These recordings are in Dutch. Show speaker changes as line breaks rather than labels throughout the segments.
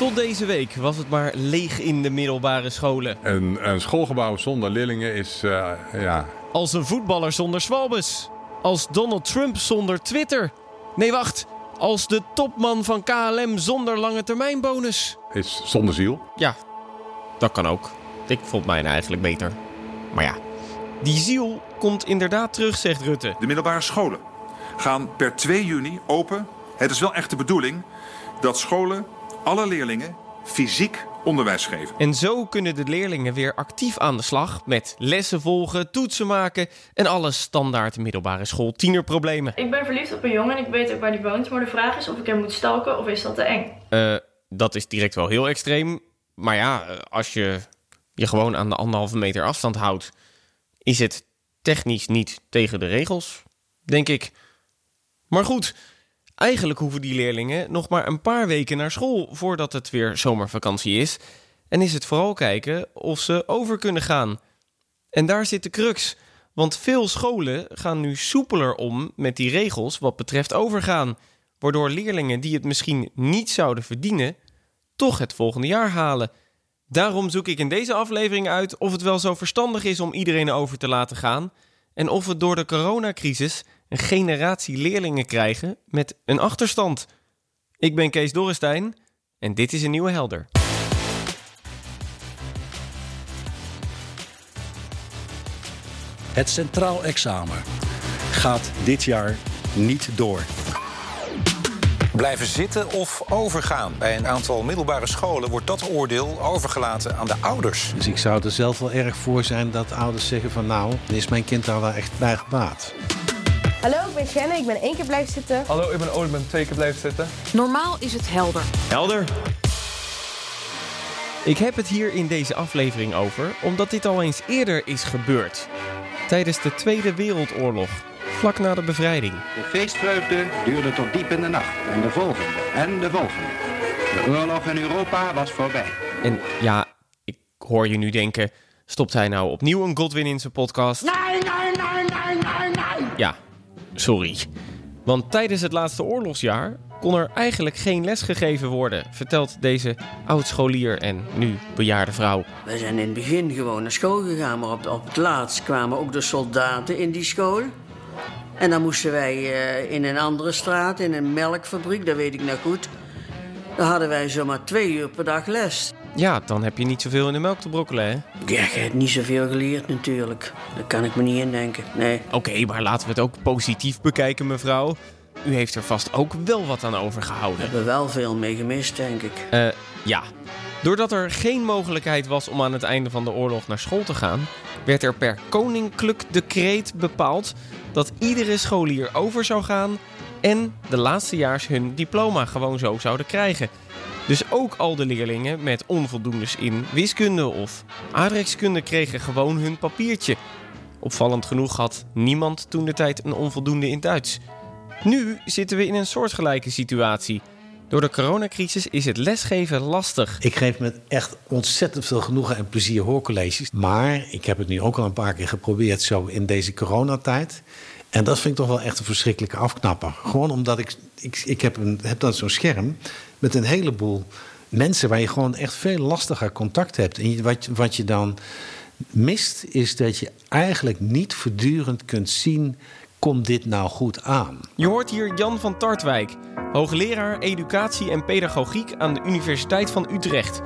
Tot deze week was het maar leeg in de middelbare scholen.
Een, een schoolgebouw zonder leerlingen is, uh, ja...
Als een voetballer zonder zwalbes. Als Donald Trump zonder Twitter. Nee, wacht. Als de topman van KLM zonder lange termijnbonus.
Is zonder ziel.
Ja, dat kan ook. Ik vond mij eigenlijk beter. Maar ja, die ziel komt inderdaad terug, zegt Rutte.
De middelbare scholen gaan per 2 juni open. Het is wel echt de bedoeling dat scholen alle leerlingen fysiek onderwijs geven.
En zo kunnen de leerlingen weer actief aan de slag met lessen volgen, toetsen maken en alle standaard middelbare school tienerproblemen.
Ik ben verliefd op een jongen en ik weet ook waar die woont, maar de vraag is of ik hem moet stalken of is dat te eng?
Uh, dat is direct wel heel extreem. Maar ja, als je je gewoon aan de anderhalve meter afstand houdt, is het technisch niet tegen de regels, denk ik. Maar goed, eigenlijk hoeven die leerlingen nog maar een paar weken naar school voordat het weer zomervakantie is. En is het vooral kijken of ze over kunnen gaan. En daar zit de crux. Want veel scholen gaan nu soepeler om met die regels wat betreft overgaan. Waardoor leerlingen die het misschien niet zouden verdienen, toch het volgende jaar halen. Daarom zoek ik in deze aflevering uit of het wel zo verstandig is om iedereen over te laten gaan. En of we door de coronacrisis een generatie leerlingen krijgen met een achterstand. Ik ben Kees Dorrestein en dit is een nieuwe helder.
Het centraal examen gaat dit jaar niet door.
Blijven zitten of overgaan. Bij een aantal middelbare scholen wordt dat oordeel overgelaten aan de ouders.
Dus ik zou er zelf wel erg voor zijn dat ouders zeggen van nou, is mijn kind daar wel echt bij gebaat.
Hallo, ik ben Genne. Ik ben één keer blijven zitten.
Hallo, ik ben Ole. Ik ben twee keer blijven zitten.
Normaal is het helder.
Helder. Ik heb het hier in deze aflevering over omdat dit al eens eerder is gebeurd. Tijdens de Tweede Wereldoorlog, vlak na de bevrijding.
De feestvreugde duurde tot diep in de nacht. En de volgende. En de volgende. De oorlog in Europa was voorbij.
En ja, ik hoor je nu denken... stopt hij nou opnieuw een Godwin in zijn podcast?
Nee, nee, nee, nee, nee, nee.
Ja, sorry. Want tijdens het laatste oorlogsjaar kon er eigenlijk geen les gegeven worden, vertelt deze oud-scholier en nu bejaarde vrouw.
We zijn in het begin gewoon naar school gegaan, maar op, op het laatst kwamen ook de soldaten in die school. En dan moesten wij uh, in een andere straat, in een melkfabriek, dat weet ik nog goed. Daar hadden wij zomaar twee uur per dag les.
Ja, dan heb je niet zoveel in de melk te brokkelen, hè?
Ja, je hebt niet zoveel geleerd natuurlijk. Daar kan ik me niet in denken, nee.
Oké, okay, maar laten we het ook positief bekijken, mevrouw. U heeft er vast ook wel wat aan overgehouden. We
hebben wel veel mee gemist, denk ik.
Uh, ja. Doordat er geen mogelijkheid was om aan het einde van de oorlog naar school te gaan, werd er per koninklijk decreet bepaald dat iedere scholier over zou gaan en de laatstejaars hun diploma gewoon zo zouden krijgen. Dus ook al de leerlingen met onvoldoendes in wiskunde of aardrijkskunde kregen gewoon hun papiertje. Opvallend genoeg had niemand toen de tijd een onvoldoende in Duits. Nu zitten we in een soortgelijke situatie. Door de coronacrisis is het lesgeven lastig.
Ik geef met echt ontzettend veel genoegen en plezier hoorcolleges. Maar ik heb het nu ook al een paar keer geprobeerd zo in deze coronatijd. En dat vind ik toch wel echt een verschrikkelijke afknapper. Gewoon omdat ik, ik, ik heb, een, heb dan zo'n scherm met een heleboel mensen waar je gewoon echt veel lastiger contact hebt. En wat, wat je dan mist, is dat je eigenlijk niet voortdurend kunt zien. Komt dit nou goed aan?
Je hoort hier Jan van Tartwijk, hoogleraar educatie en pedagogiek aan de Universiteit van Utrecht.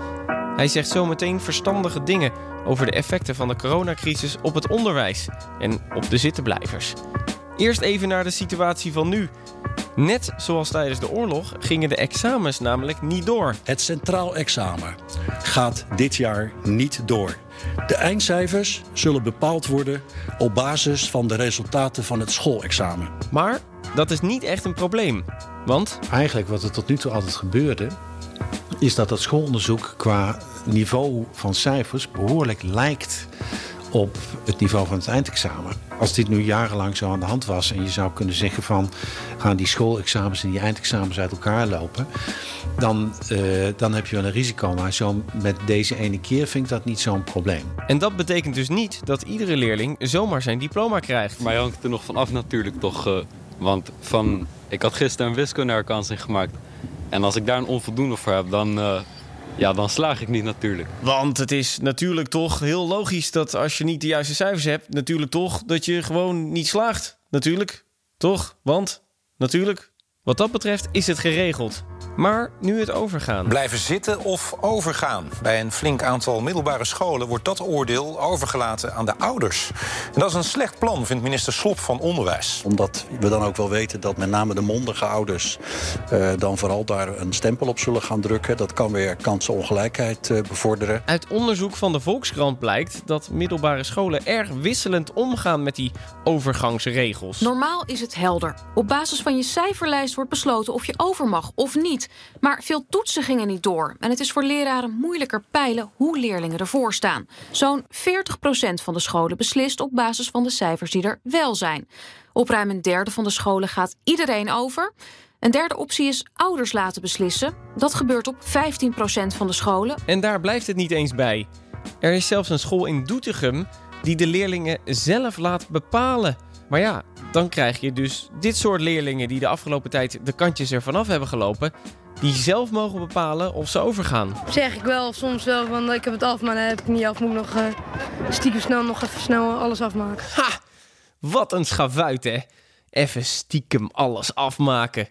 Hij zegt zometeen verstandige dingen over de effecten van de coronacrisis op het onderwijs en op de zittenblijvers. Eerst even naar de situatie van nu. Net zoals tijdens de oorlog gingen de examens namelijk niet door.
Het centraal examen gaat dit jaar niet door. De eindcijfers zullen bepaald worden op basis van de resultaten van het schoolexamen.
Maar dat is niet echt een probleem. Want
eigenlijk wat er tot nu toe altijd gebeurde, is dat het schoolonderzoek qua niveau van cijfers behoorlijk lijkt op het niveau van het eindexamen. Als dit nu jarenlang zo aan de hand was en je zou kunnen zeggen van gaan die schoolexamens en die eindexamens uit elkaar lopen, dan, uh, dan heb je wel een risico. Maar zo met deze ene keer vind ik dat niet zo'n probleem.
En dat betekent dus niet dat iedere leerling zomaar zijn diploma krijgt.
Maar hangt er nog vanaf natuurlijk toch. Uh, want van, ik had gisteren een wiskundeherkansing gemaakt. En als ik daar een onvoldoende voor heb, dan, uh, ja, dan slaag ik niet natuurlijk.
Want het is natuurlijk toch heel logisch dat als je niet de juiste cijfers hebt, natuurlijk toch dat je gewoon niet slaagt. Natuurlijk, toch? Want, natuurlijk, wat dat betreft is het geregeld. Maar nu het overgaan.
Blijven zitten of overgaan. Bij een flink aantal middelbare scholen wordt dat oordeel overgelaten aan de ouders. En dat is een slecht plan, vindt minister Slop van Onderwijs.
Omdat we dan ook wel weten dat met name de mondige ouders uh, dan vooral daar een stempel op zullen gaan drukken. Dat kan weer kansenongelijkheid uh, bevorderen.
Uit onderzoek van de Volkskrant blijkt dat middelbare scholen erg wisselend omgaan met die overgangsregels.
Normaal is het helder. Op basis van je cijferlijst wordt besloten of je over mag of niet. Maar veel toetsen gingen niet door. En het is voor leraren moeilijker peilen hoe leerlingen ervoor staan. Zo'n 40% van de scholen beslist op basis van de cijfers die er wel zijn. Op ruim een derde van de scholen gaat iedereen over. Een derde optie is ouders laten beslissen. Dat gebeurt op 15% van de scholen.
En daar blijft het niet eens bij. Er is zelfs een school in Doetinchem die de leerlingen zelf laat bepalen. Maar ja, dan krijg je dus dit soort leerlingen die de afgelopen tijd de kantjes er vanaf hebben gelopen. Die zelf mogen bepalen of ze overgaan.
Zeg ik wel soms wel van ik heb het af, maar dan heb ik niet af. Moet ik nog uh, stiekem snel nog even snel alles afmaken.
Ha! Wat een schavuit hè. Even stiekem alles afmaken.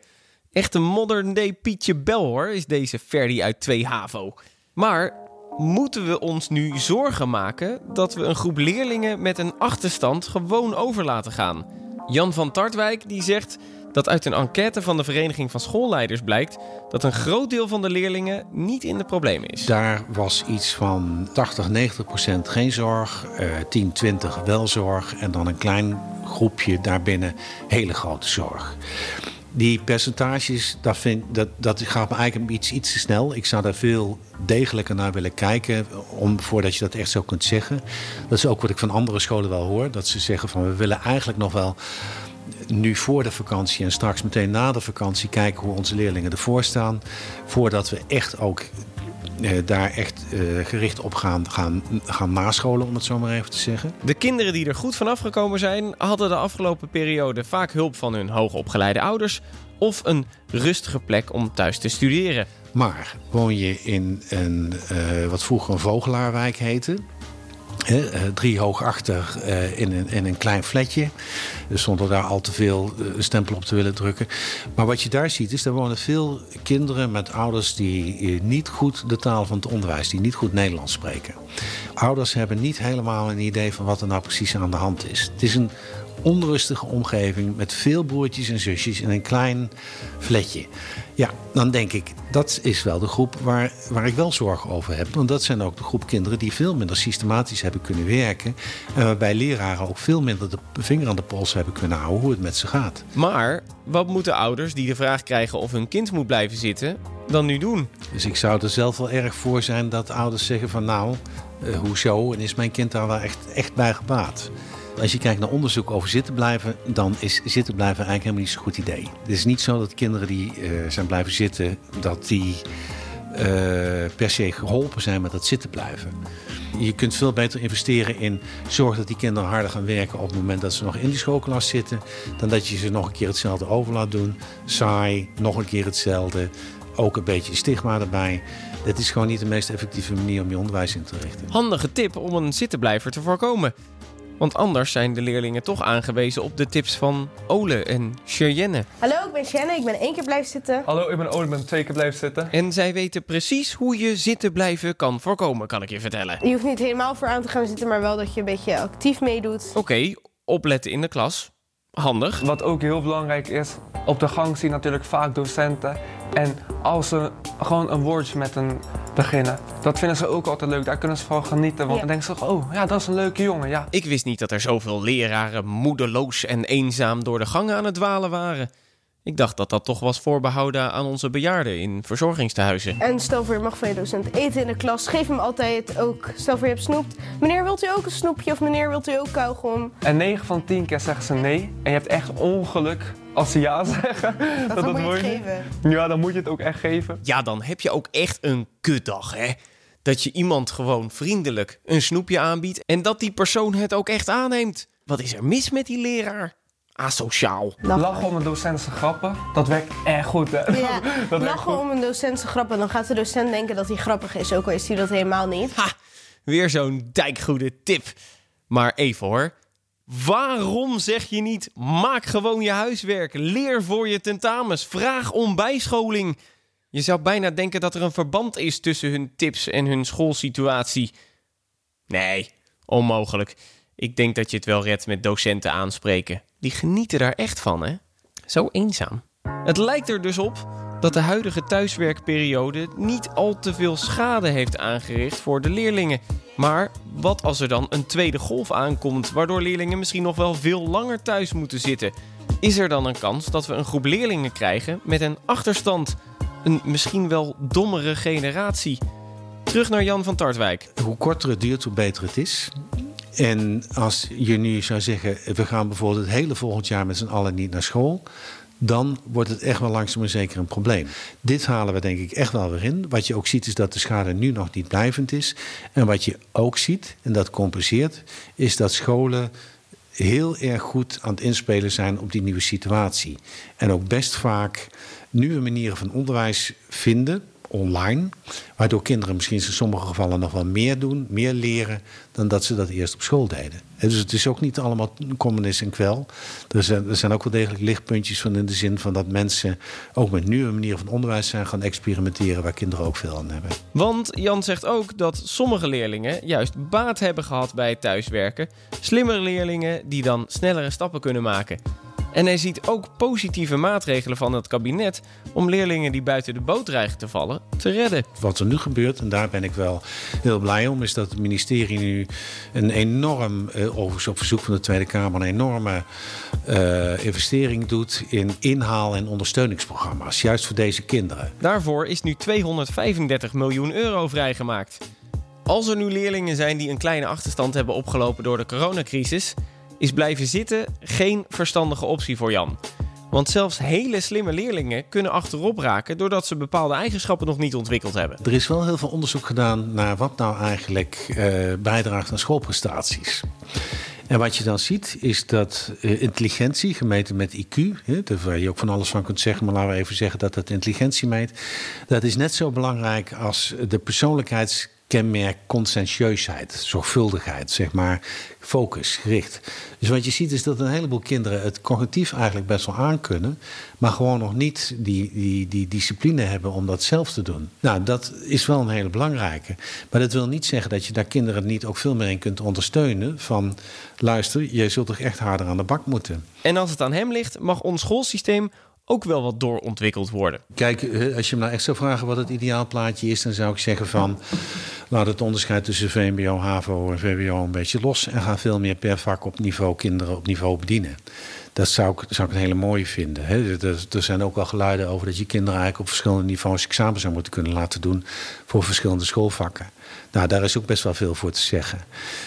Echt een modern day Pietje Bel hoor, is deze Ferdi uit 2 HAVO. Maar moeten we ons nu zorgen maken dat we een groep leerlingen met een achterstand gewoon over laten gaan? Jan van Tartwijk die zegt dat uit een enquête van de Vereniging van Schoolleiders blijkt dat een groot deel van de leerlingen niet in de problemen is.
Daar was iets van 80, 90 procent geen zorg, uh, 10, 20 wel zorg en dan een klein groepje daarbinnen hele grote zorg. Die percentages, dat, vind, dat, dat gaat me eigenlijk iets, iets te snel. Ik zou daar veel degelijker naar willen kijken, om, voordat je dat echt zo kunt zeggen. Dat is ook wat ik van andere scholen wel hoor. Dat ze zeggen van we willen eigenlijk nog wel nu voor de vakantie en straks meteen na de vakantie kijken hoe onze leerlingen ervoor staan. Voordat we echt ook eh, daar echt eh, gericht op gaan, gaan, gaan nascholen, om het zo maar even te zeggen.
De kinderen die er goed vanaf gekomen zijn, hadden de afgelopen periode vaak hulp van hun hoogopgeleide ouders of een rustige plek om thuis te studeren.
Maar woon je in een, uh, wat vroeger een vogelaarwijk heette, He, drie hoog achter uh, in, een, in een klein flatje. Zonder daar al te veel uh, stempel op te willen drukken. Maar wat je daar ziet is, er wonen veel kinderen met ouders die niet goed de taal van het onderwijs, die niet goed Nederlands spreken. Ouders hebben niet helemaal een idee van wat er nou precies aan de hand is. Het is een onrustige omgeving met veel broertjes en zusjes in een klein flatje. Ja, dan denk ik, dat is wel de groep waar, waar ik wel zorgen over heb. Want dat zijn ook de groep kinderen die veel minder systematisch hebben kunnen werken. En waarbij leraren ook veel minder de vinger aan de pols hebben kunnen houden hoe het met ze gaat.
Maar wat moeten ouders die de vraag krijgen of hun kind moet blijven zitten, dan nu doen?
Dus ik zou er zelf wel erg voor zijn dat ouders zeggen van nou, uh, hoezo? En is mijn kind daar wel echt, echt bij gebaat? Als je kijkt naar onderzoek over zitten blijven, dan is zitten blijven eigenlijk helemaal niet zo'n goed idee. Het is niet zo dat kinderen die uh, zijn blijven zitten, dat die uh, per se geholpen zijn met dat zitten blijven. Je kunt veel beter investeren in zorg dat die kinderen harder gaan werken op het moment dat ze nog in die schoolklas zitten, dan dat je ze nog een keer hetzelfde over laat doen. Saai, nog een keer hetzelfde. Ook een beetje stigma erbij. Dat is gewoon niet de meest effectieve manier om je onderwijs in te richten.
Handige tip om een zittenblijver te voorkomen. Want anders zijn de leerlingen toch aangewezen op de tips van Ole en Cheyenne.
Hallo, ik ben Cheyenne. Ik ben één keer blijven zitten.
Hallo, ik ben Ole. Ik ben twee keer blijven zitten.
En zij weten precies hoe je zitten blijven kan voorkomen, kan ik je vertellen.
Je hoeft niet helemaal voor aan te gaan zitten, maar wel dat je een beetje actief meedoet.
Oké, okay, opletten in de klas. Handig.
Wat ook heel belangrijk is, op de gang zien natuurlijk vaak docenten. En als ze gewoon een woordje met een beginnen, dat vinden ze ook altijd leuk. Daar kunnen ze van genieten. Want ja. dan denken ze, oh ja, dat is een leuke jongen. Ja.
Ik wist niet dat er zoveel leraren moedeloos en eenzaam door de gangen aan het dwalen waren. Ik dacht dat dat toch was voorbehouden aan onze bejaarden in verzorgingstehuizen.
En stel voor je mag van je docent eten in de klas, geef hem altijd ook. Stel voor je hebt snoept. Meneer, wilt u ook een snoepje of meneer, wilt u ook kauwgom?
En 9 van 10 keer zeggen ze nee. En je hebt echt ongeluk als ze ja zeggen.
Dat, dat, dat moet je geven.
Ja, dan moet je het ook echt geven.
Ja, dan heb je ook echt een kutdag, hè? Dat je iemand gewoon vriendelijk een snoepje aanbiedt en dat die persoon het ook echt aanneemt. Wat is er mis met die leraar? asociaal.
Lachen om een docent zijn grappen, dat werkt echt goed, hè?
Ja,
dat
lachen om een docent zijn grappen. Dan gaat de docent denken dat hij grappig is, ook al is hij dat helemaal niet.
Weer zo'n dijkgoede tip. Maar even hoor. Waarom zeg je niet: maak gewoon je huiswerk, leer voor je tentamens, vraag om bijscholing? Je zou bijna denken dat er een verband is tussen hun tips en hun schoolsituatie. Nee, onmogelijk. Ik denk dat je het wel redt met docenten aanspreken. Die genieten daar echt van, hè? Zo eenzaam. Het lijkt er dus op dat de huidige thuiswerkperiode niet al te veel schade heeft aangericht voor de leerlingen. Maar wat als er dan een tweede golf aankomt, waardoor leerlingen misschien nog wel veel langer thuis moeten zitten? Is er dan een kans dat we een groep leerlingen krijgen met een achterstand? Een misschien wel dommere generatie? Terug naar Jan van Tartwijk.
Hoe korter het duurt, hoe beter het is. En als je nu zou zeggen, we gaan bijvoorbeeld het hele volgend jaar met z'n allen niet naar school. Dan wordt het echt wel langzaam maar zeker een probleem. Dit halen we denk ik echt wel weer in. Wat je ook ziet is dat de schade nu nog niet blijvend is. En wat je ook ziet, en dat compenseert, is dat scholen heel erg goed aan het inspelen zijn op die nieuwe situatie. En ook best vaak nieuwe manieren van onderwijs vinden online. Waardoor kinderen misschien in sommige gevallen nog wel meer doen, meer leren, dan dat ze dat eerst op school deden. En dus het is ook niet allemaal communis en kwel. Er zijn, er zijn ook wel degelijk lichtpuntjes van in de zin van dat mensen ook met nieuwe manieren van onderwijs zijn gaan experimenteren waar kinderen ook veel aan hebben.
Want Jan zegt ook dat sommige leerlingen juist baat hebben gehad bij het thuiswerken. Slimmere leerlingen die dan snellere stappen kunnen maken. En hij ziet ook positieve maatregelen van het kabinet om leerlingen die buiten de boot dreigen te vallen te redden.
Wat er nu gebeurt, en daar ben ik wel heel blij om, is dat het ministerie nu een enorm, eh, overigens op verzoek van de Tweede Kamer, een enorme uh, investering doet in inhaal- en ondersteuningsprogramma's, juist voor deze kinderen.
Daarvoor is nu 235 miljoen euro vrijgemaakt. Als er nu leerlingen zijn die een kleine achterstand hebben opgelopen door de coronacrisis, is blijven zitten geen verstandige optie voor Jan. Want zelfs hele slimme leerlingen kunnen achterop raken doordat ze bepaalde eigenschappen nog niet ontwikkeld hebben.
Er is wel heel veel onderzoek gedaan naar wat nou eigenlijk uh, bijdraagt aan schoolprestaties. En wat je dan ziet is dat uh, intelligentie gemeten met IQ, hè, waar je ook van alles van kunt zeggen, maar laten we even zeggen dat dat intelligentie meet, dat is net zo belangrijk als de persoonlijkheids kenmerk conscientieusheid, zorgvuldigheid, zeg maar, focus, gericht. Dus wat je ziet is dat een heleboel kinderen het cognitief eigenlijk best wel aankunnen, maar gewoon nog niet die, die, die discipline hebben om dat zelf te doen. Nou, dat is wel een hele belangrijke. Maar dat wil niet zeggen dat je daar kinderen niet ook veel meer in kunt ondersteunen van, luister, je zult toch echt harder aan de bak moeten.
En als het aan hem ligt, mag ons schoolsysteem ook wel wat doorontwikkeld worden.
Kijk, als je me nou echt zou vragen wat het ideaalplaatje is, dan zou ik zeggen van laat het onderscheid tussen VMBO, HAVO en VWO een beetje los en ga veel meer per vak op niveau kinderen op niveau bedienen. Dat zou ik, zou een hele mooie vinden. Hè. Er, er, zijn ook wel geluiden over dat je kinderen eigenlijk op verschillende niveaus examen zou moeten kunnen laten doen voor verschillende schoolvakken. Nou, daar is ook best wel veel voor te zeggen.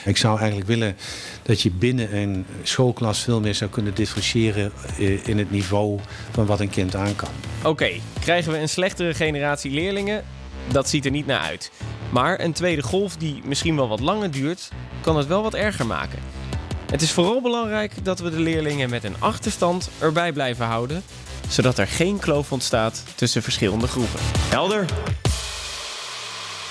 Ik zou eigenlijk willen dat je binnen een schoolklas veel meer zou kunnen differentiëren eh, in het niveau van wat een kind aan kan.
Oké, krijgen we een slechtere generatie leerlingen? Dat ziet er niet naar uit. Maar een tweede golf die misschien wel wat langer duurt, kan het wel wat erger maken. Het is vooral belangrijk dat we de leerlingen met een achterstand erbij blijven houden, zodat er geen kloof ontstaat tussen verschillende groepen. Helder?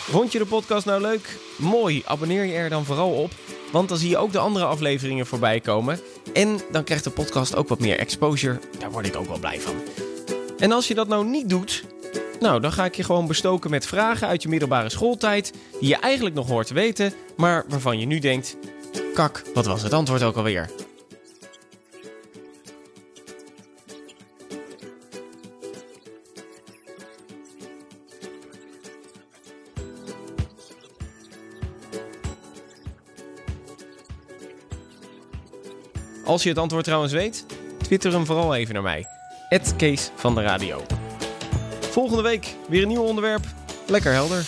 Vond je de podcast nou leuk? Mooi, abonneer je er dan vooral op, want dan zie je ook de andere afleveringen voorbij komen. En dan krijgt de podcast ook wat meer exposure, daar word ik ook wel blij van. En als je dat nou niet doet, nou, dan ga ik je gewoon bestoken met vragen uit je middelbare schooltijd. die je eigenlijk nog hoort te weten, maar waarvan je nu denkt: kak, wat was het antwoord ook alweer? Als je het antwoord trouwens weet, twitter hem vooral even naar mij. Kees van de Radio. Volgende week weer een nieuw onderwerp. Lekker helder.